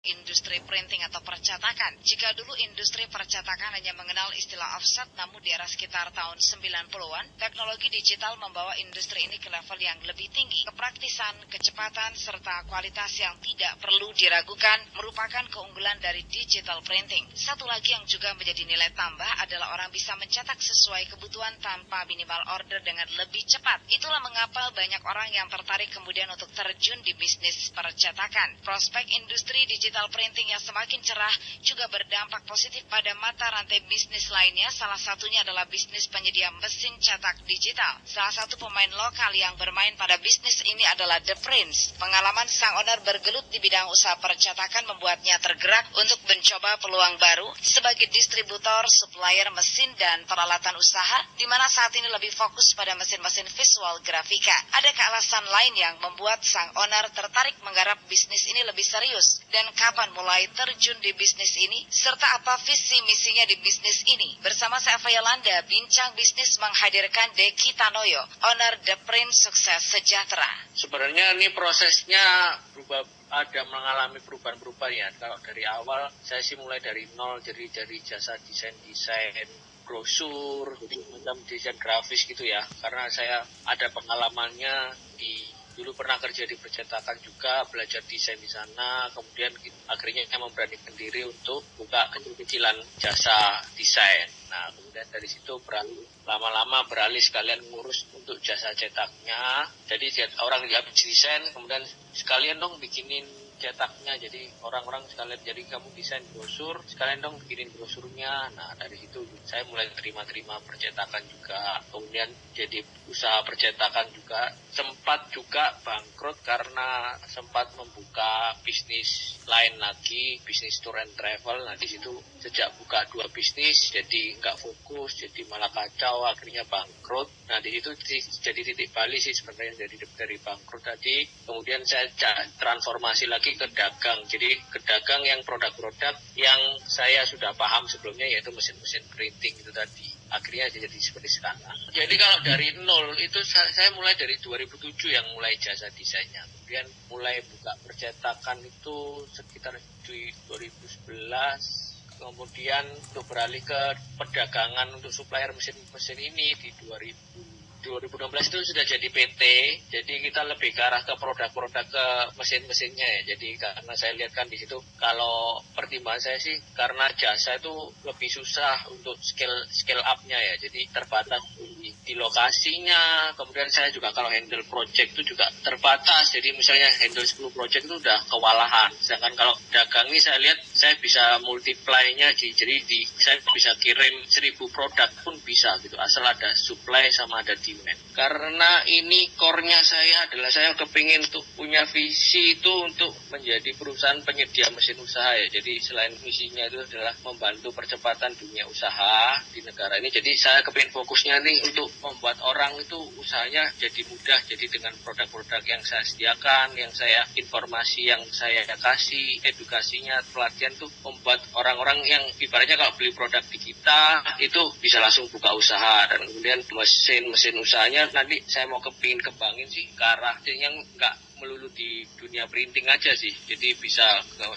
industri printing atau percetakan. Jika dulu industri percetakan hanya mengenal istilah offset, namun di era sekitar tahun 90-an, teknologi digital membawa industri ini ke level yang lebih tinggi. Kepraktisan, kecepatan, serta kualitas yang tidak perlu diragukan merupakan keunggulan dari digital printing. Satu lagi yang juga menjadi nilai tambah adalah orang bisa mencetak sesuai kebutuhan tanpa minimal order dengan lebih cepat. Itulah mengapa banyak orang yang tertarik kemudian untuk terjun di bisnis percetakan. Prospek industri digital digital printing yang semakin cerah juga berdampak positif pada mata rantai bisnis lainnya. Salah satunya adalah bisnis penyedia mesin cetak digital. Salah satu pemain lokal yang bermain pada bisnis ini adalah The Prince. Pengalaman sang owner bergelut di bidang usaha percetakan membuatnya tergerak untuk mencoba peluang baru sebagai distributor, supplier mesin dan peralatan usaha, di mana saat ini lebih fokus pada mesin-mesin visual grafika. Ada alasan lain yang membuat sang owner tertarik menggarap bisnis ini lebih serius dan kapan mulai terjun di bisnis ini, serta apa visi misinya di bisnis ini. Bersama saya Fayolanda, bincang bisnis menghadirkan Deki Tanoyo, owner The Prince Sukses Sejahtera. Sebenarnya ini prosesnya berubah ada mengalami perubahan-perubahan ya. Kalau dari awal saya sih mulai dari nol, jadi dari jasa desain-desain brosur, macam desain grafis gitu ya. Karena saya ada pengalamannya di dulu pernah kerja di percetakan juga, belajar desain di sana, kemudian akhirnya saya memberanikan diri untuk buka kecil-kecilan jasa desain. Nah, kemudian dari situ beralih lama-lama beralih sekalian ngurus untuk jasa cetaknya. Jadi orang habis desain, kemudian sekalian dong bikinin cetaknya jadi orang-orang sekalian jadi kamu desain brosur sekalian dong bikinin brosurnya. Nah dari situ saya mulai terima-terima percetakan juga. Kemudian jadi usaha percetakan juga. Sempat juga bangkrut karena sempat membuka bisnis lain lagi bisnis tour and travel. Nah di situ sejak buka dua bisnis jadi nggak fokus jadi malah kacau akhirnya bangkrut. Nah di situ jadi titik balik sih sebenarnya dari dari bangkrut tadi. Kemudian saya transformasi lagi lagi ke dagang. Jadi ke dagang yang produk-produk yang saya sudah paham sebelumnya yaitu mesin-mesin printing itu tadi. Akhirnya jadi seperti sekarang. Jadi kalau dari nol itu saya mulai dari 2007 yang mulai jasa desainnya. Kemudian mulai buka percetakan itu sekitar di 2011 kemudian untuk beralih ke perdagangan untuk supplier mesin-mesin ini di 2000 2016 itu sudah jadi PT, jadi kita lebih ke arah ke produk-produk ke mesin-mesinnya ya. Jadi karena saya lihat kan di situ kalau pertimbangan saya sih karena jasa itu lebih susah untuk scale scale up-nya ya. Jadi terbatas di, di lokasinya. Kemudian saya juga kalau handle project itu juga terbatas. Jadi misalnya handle 10 project itu udah kewalahan. Sedangkan kalau dagang ini saya lihat saya bisa multiply-nya di, jadi di saya bisa kirim 1000 produk pun bisa gitu. Asal ada supply sama ada demand. Karena ini core-nya saya adalah saya kepingin untuk punya visi itu untuk menjadi perusahaan penyedia mesin usaha ya. Jadi selain visinya itu adalah membantu percepatan dunia usaha di negara ini. Jadi saya kepingin fokusnya nih untuk membuat orang itu usahanya jadi mudah. Jadi dengan produk-produk yang saya sediakan, yang saya informasi yang saya kasih, edukasinya, pelatihan tuh membuat orang-orang yang ibaratnya kalau beli produk di kita itu bisa langsung buka usaha dan kemudian mesin-mesin usahanya nanti saya mau kepingin kembangin sih ke arah yang nggak melulu di dunia printing aja sih. Jadi bisa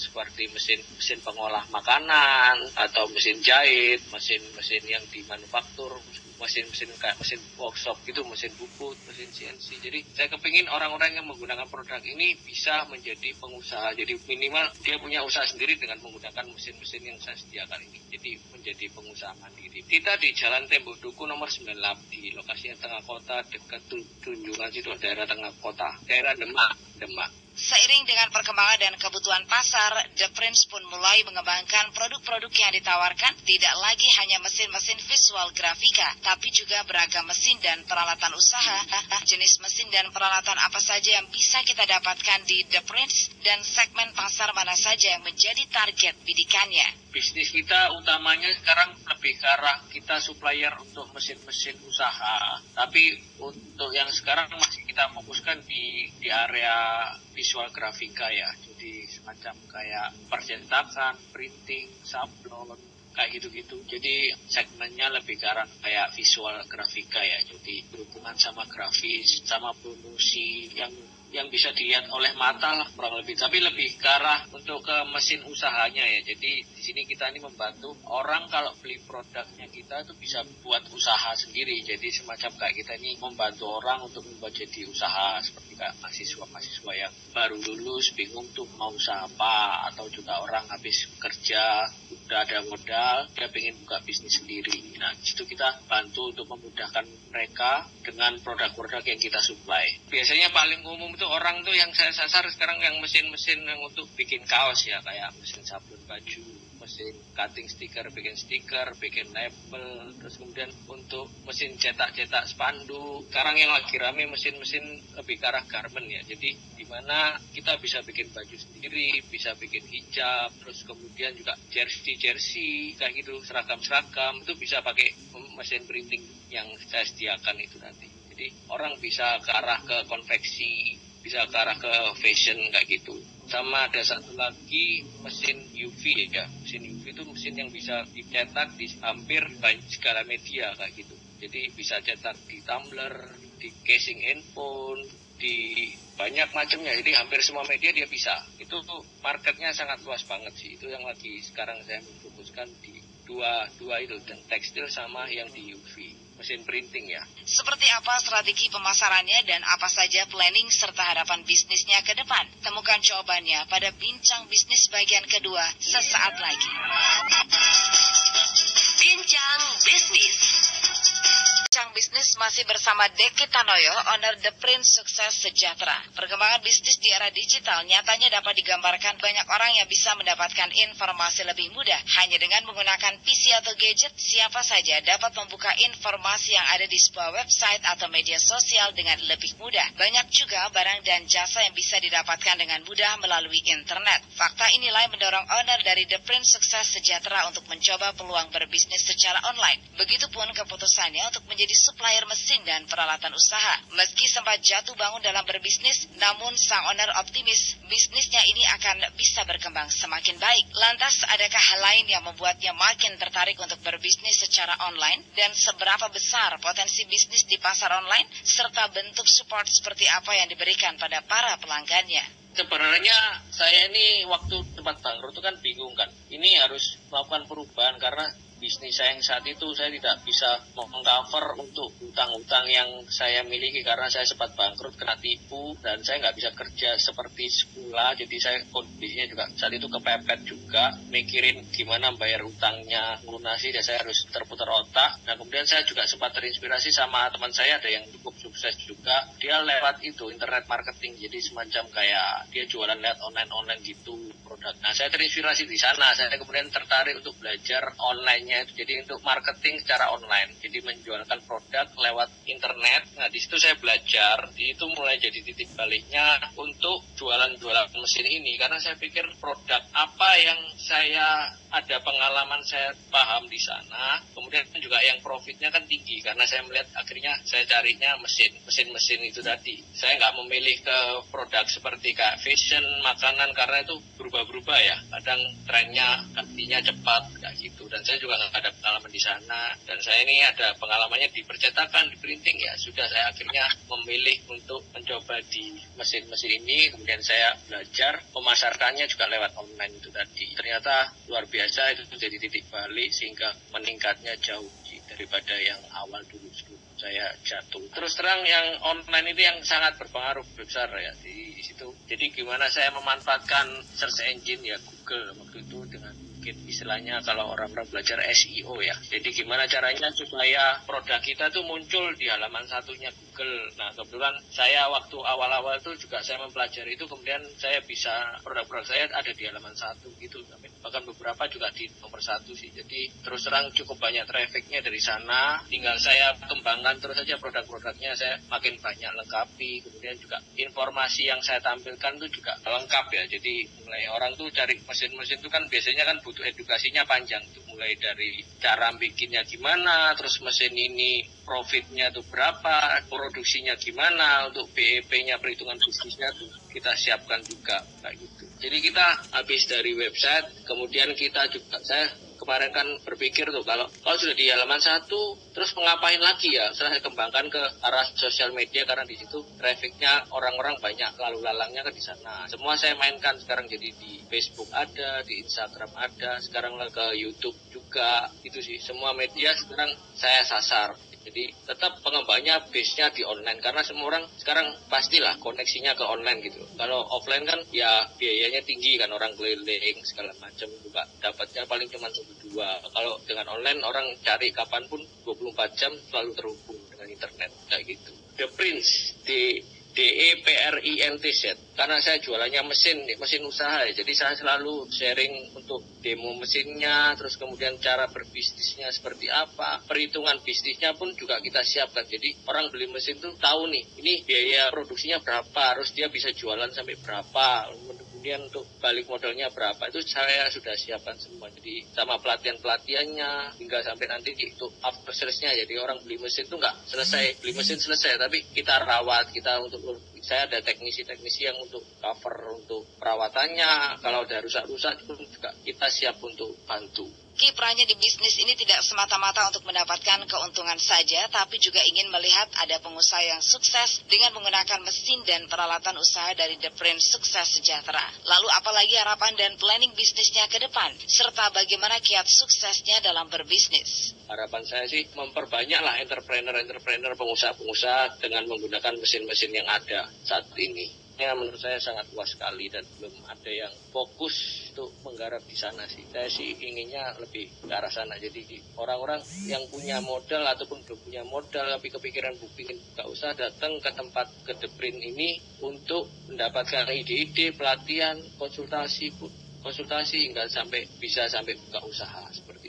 seperti mesin mesin pengolah makanan atau mesin jahit, mesin-mesin yang dimanufaktur mesin-mesin kayak mesin workshop gitu, mesin buku, mesin CNC. Jadi saya kepingin orang-orang yang menggunakan produk ini bisa menjadi pengusaha. Jadi minimal dia punya usaha sendiri dengan menggunakan mesin-mesin yang saya sediakan ini. Jadi menjadi pengusaha mandiri. Kita di Jalan Tembok Duku nomor 98 di lokasinya tengah kota dekat Tunjungan situ daerah tengah kota, daerah Demak, Demak. Seiring dengan perkembangan dan kebutuhan pasar, The Prince pun mulai mengembangkan produk-produk yang ditawarkan tidak lagi hanya mesin-mesin visual grafika, tapi juga beragam mesin dan peralatan usaha, jenis mesin dan peralatan apa saja yang bisa kita dapatkan di The Prince, dan segmen pasar mana saja yang menjadi target bidikannya bisnis kita utamanya sekarang lebih ke arah kita supplier untuk mesin-mesin usaha. Tapi untuk yang sekarang masih kita fokuskan di di area visual grafika ya. Jadi semacam kayak percetakan, printing, sablon, kayak gitu-gitu. Jadi segmennya lebih ke arah kayak visual grafika ya. Jadi berhubungan sama grafis, sama promosi yang yang bisa dilihat oleh mata lah kurang lebih. Tapi lebih ke arah untuk ke mesin usahanya ya. Jadi di sini kita ini membantu orang kalau beli produknya kita itu bisa buat usaha sendiri. Jadi semacam kayak kita ini membantu orang untuk membuat jadi usaha seperti kayak mahasiswa-mahasiswa yang baru lulus bingung tuh mau usaha apa atau juga orang habis kerja udah ada modal dia pengen buka bisnis sendiri. Nah situ kita bantu untuk memudahkan mereka dengan produk-produk yang kita supply. Biasanya paling umum itu orang tuh yang saya sasar sekarang yang mesin-mesin yang untuk bikin kaos ya kayak mesin sabun baju mesin cutting stiker, bikin stiker, bikin label, terus kemudian untuk mesin cetak-cetak spanduk. Sekarang yang lagi rame mesin-mesin lebih ke arah garment ya. Jadi di mana kita bisa bikin baju sendiri, bisa bikin hijab, terus kemudian juga jersey-jersey kayak gitu, seragam-seragam itu bisa pakai mesin printing yang saya sediakan itu nanti. Jadi orang bisa ke arah ke konveksi, bisa ke arah ke fashion kayak gitu. Sama ada satu lagi mesin UV ya. Mesin UV itu mesin yang bisa dicetak di hampir banyak segala media kayak gitu. Jadi bisa cetak di tumbler di casing handphone di banyak macamnya. Jadi hampir semua media dia bisa. Itu tuh marketnya sangat luas banget sih. Itu yang lagi sekarang saya memfokuskan di dua dua itu dan tekstil sama yang di UV mesin printing ya. Seperti apa strategi pemasarannya dan apa saja planning serta harapan bisnisnya ke depan? Temukan jawabannya pada bincang bisnis bagian kedua sesaat lagi. Bincang bisnis. Bincang Bisnis masih bersama Deki Tanoyo, owner The Prince Sukses Sejahtera. Perkembangan bisnis di era digital nyatanya dapat digambarkan banyak orang yang bisa mendapatkan informasi lebih mudah. Hanya dengan menggunakan PC atau gadget, siapa saja dapat membuka informasi yang ada di sebuah website atau media sosial dengan lebih mudah. Banyak juga barang dan jasa yang bisa didapatkan dengan mudah melalui internet. Fakta inilah yang mendorong owner dari The Prince Sukses Sejahtera untuk mencoba peluang berbisnis secara online. Begitupun keputusannya untuk menjadi menjadi supplier mesin dan peralatan usaha. Meski sempat jatuh bangun dalam berbisnis, namun sang owner optimis bisnisnya ini akan bisa berkembang semakin baik. Lantas, adakah hal lain yang membuatnya makin tertarik untuk berbisnis secara online? Dan seberapa besar potensi bisnis di pasar online? Serta bentuk support seperti apa yang diberikan pada para pelanggannya? sebenarnya saya ini waktu tempat bangkrut itu kan bingung kan. Ini harus melakukan perubahan karena bisnis saya yang saat itu saya tidak bisa mengcover untuk utang-utang yang saya miliki karena saya sempat bangkrut kena tipu dan saya nggak bisa kerja seperti semula jadi saya kondisinya juga saat itu kepepet juga mikirin gimana bayar utangnya lunasi dan saya harus terputar otak. Nah kemudian saya juga sempat terinspirasi sama teman saya ada yang cukup sukses juga. Dia lewat itu internet marketing. Jadi semacam kayak dia jualan lewat online-online gitu produk. Nah saya terinspirasi di sana. Saya kemudian tertarik untuk belajar online jadi untuk marketing secara online. Jadi menjualkan produk lewat internet. Nah di situ saya belajar. Itu mulai jadi titik baliknya untuk jualan-jualan mesin ini. Karena saya pikir produk apa yang saya ada pengalaman saya paham di sana kemudian juga yang profitnya kan tinggi. Karena saya melihat akhirnya saya carinya mesin mesin-mesin itu tadi. Saya nggak memilih ke produk seperti kayak fashion makanan karena itu berubah-berubah ya. Kadang trennya gantinya cepat kayak gitu dan saya juga nggak ada pengalaman di sana dan saya ini ada pengalamannya di percetakan di printing ya sudah saya akhirnya memilih untuk mencoba di mesin-mesin ini kemudian saya belajar memasarkannya juga lewat online itu tadi ternyata luar biasa itu jadi titik balik sehingga meningkatnya jauh daripada yang awal dulu sebelum saya jatuh. Terus terang yang online itu yang sangat berpengaruh besar ya di situ. Jadi gimana saya memanfaatkan search engine ya Google waktu itu dengan mungkin istilahnya kalau orang-orang belajar SEO ya. Jadi gimana caranya supaya produk kita tuh muncul di halaman satunya Google. Nah kebetulan saya waktu awal-awal tuh juga saya mempelajari itu kemudian saya bisa produk-produk saya ada di halaman satu gitu. Bahkan beberapa juga di nomor satu sih. Jadi terus terang cukup banyak trafficnya dari sana. Tinggal saya kembangkan terus saja produk-produknya saya makin banyak lengkapi. Kemudian juga informasi yang saya tampilkan tuh juga lengkap ya. Jadi mulai orang tuh cari mesin-mesin itu kan biasanya kan butuh edukasinya panjang tuh mulai dari cara bikinnya gimana, terus mesin ini profitnya tuh berapa, produksinya gimana, untuk BEP-nya perhitungan bisnisnya tuh kita siapkan juga kayak gitu. Jadi kita habis dari website, kemudian kita juga saya kemarin kan berpikir tuh kalau kalau sudah di halaman satu terus mengapain lagi ya? Setelah saya kembangkan ke arah sosial media karena di situ trafficnya orang-orang banyak lalu lalangnya ke di sana. Semua saya mainkan sekarang jadi di Facebook ada di Instagram ada sekarang ke YouTube juga itu sih. Semua media sekarang saya sasar jadi tetap pengembangnya base-nya di online karena semua orang sekarang pastilah koneksinya ke online gitu. Kalau offline kan ya biayanya tinggi kan orang keliling segala macam juga dapatnya paling cuma satu dua. Kalau dengan online orang cari kapan pun 24 jam selalu terhubung dengan internet kayak gitu. The Prince di D E P R I N T Z karena saya jualannya mesin mesin usaha ya. Jadi saya selalu sharing untuk demo mesinnya terus kemudian cara berbisnisnya seperti apa. Perhitungan bisnisnya pun juga kita siapkan. Jadi orang beli mesin tuh tahu nih ini biaya produksinya berapa harus dia bisa jualan sampai berapa kemudian untuk balik modalnya berapa? Itu saya sudah siapkan semua. Jadi sama pelatihan pelatihannya hingga sampai nanti itu after sales-nya. Jadi orang beli mesin itu nggak selesai. Beli mesin selesai tapi kita rawat kita untuk saya ada teknisi-teknisi yang untuk cover untuk perawatannya kalau ada rusak-rusak juga kita siap untuk bantu Kiprahnya di bisnis ini tidak semata-mata untuk mendapatkan keuntungan saja, tapi juga ingin melihat ada pengusaha yang sukses dengan menggunakan mesin dan peralatan usaha dari The Prince Sukses Sejahtera. Lalu apalagi harapan dan planning bisnisnya ke depan, serta bagaimana kiat suksesnya dalam berbisnis. Harapan saya sih memperbanyaklah entrepreneur-entrepreneur pengusaha-pengusaha dengan menggunakan mesin-mesin yang ada saat ini ya menurut saya sangat luas sekali dan belum ada yang fokus untuk menggarap di sana sih. Saya sih inginnya lebih ke arah sana. Jadi orang-orang yang punya modal ataupun belum punya modal tapi kepikiran bikin buka usaha datang ke tempat ke Deprin ini untuk mendapatkan ide-ide, pelatihan, konsultasi, konsultasi hingga sampai bisa sampai buka usaha seperti.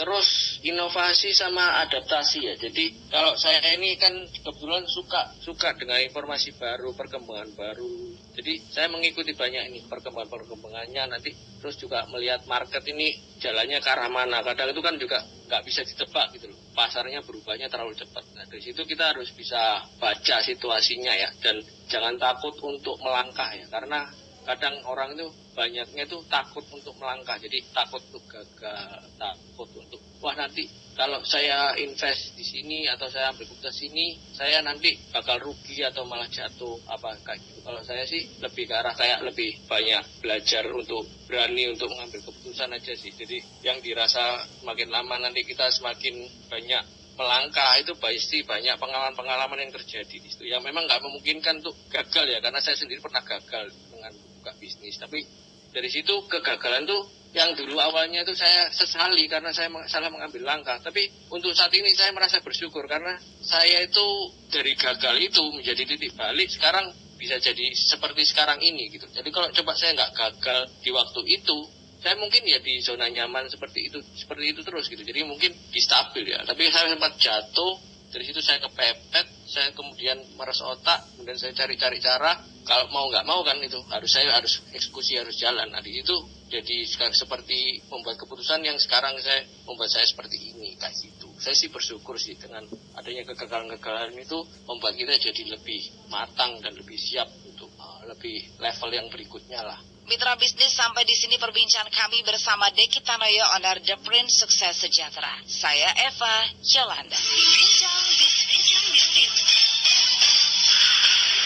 Terus inovasi sama adaptasi ya. Jadi kalau saya ini kan kebetulan suka suka dengan informasi baru, perkembangan baru. Jadi saya mengikuti banyak ini perkembangan-perkembangannya nanti terus juga melihat market ini jalannya ke arah mana. Kadang itu kan juga nggak bisa ditebak gitu loh. Pasarnya berubahnya terlalu cepat. Nah dari situ kita harus bisa baca situasinya ya dan jangan takut untuk melangkah ya karena kadang orang itu banyaknya itu takut untuk melangkah. Jadi takut untuk gagal takut untuk wah nanti kalau saya invest di sini atau saya ambil keputusan sini saya nanti bakal rugi atau malah jatuh apa kayak gitu. Kalau saya sih lebih ke arah kayak lebih banyak belajar untuk berani untuk mengambil keputusan aja sih. Jadi yang dirasa semakin lama nanti kita semakin banyak melangkah itu pasti banyak pengalaman-pengalaman yang terjadi di situ. Yang memang nggak memungkinkan untuk gagal ya karena saya sendiri pernah gagal dengan buka bisnis. Tapi dari situ kegagalan tuh yang dulu awalnya itu saya sesali karena saya salah mengambil langkah. Tapi untuk saat ini saya merasa bersyukur karena saya itu dari gagal itu menjadi titik balik sekarang bisa jadi seperti sekarang ini gitu. Jadi kalau coba saya nggak gagal di waktu itu saya mungkin ya di zona nyaman seperti itu seperti itu terus gitu. Jadi mungkin di stabil ya. Tapi saya sempat jatuh dari situ saya kepepet saya kemudian meres otak kemudian saya cari-cari cara. Kalau mau nggak mau kan itu harus saya harus eksekusi harus jalan. Nah itu jadi seperti membuat keputusan yang sekarang saya membuat saya seperti ini kayak gitu. Saya sih bersyukur sih dengan adanya kegagalan-kegagalan itu membuat kita jadi lebih matang dan lebih siap untuk uh, lebih level yang berikutnya lah Mitra bisnis sampai di sini perbincangan kami bersama Deki Tanoyo Onar The Prince Sukses Sejahtera. Saya Eva Yolanda. Bincang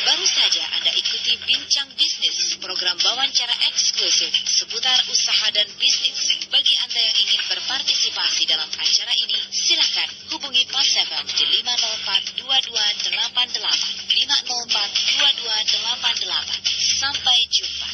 Baru saja Anda ikuti Bincang Bisnis, program wawancara eksklusif seputar usaha dan bisnis. Bagi Anda yang ingin berpartisipasi dalam acara ini, silakan hubungi Pas 7 di 504 2288 504 2288. Sampai jumpa.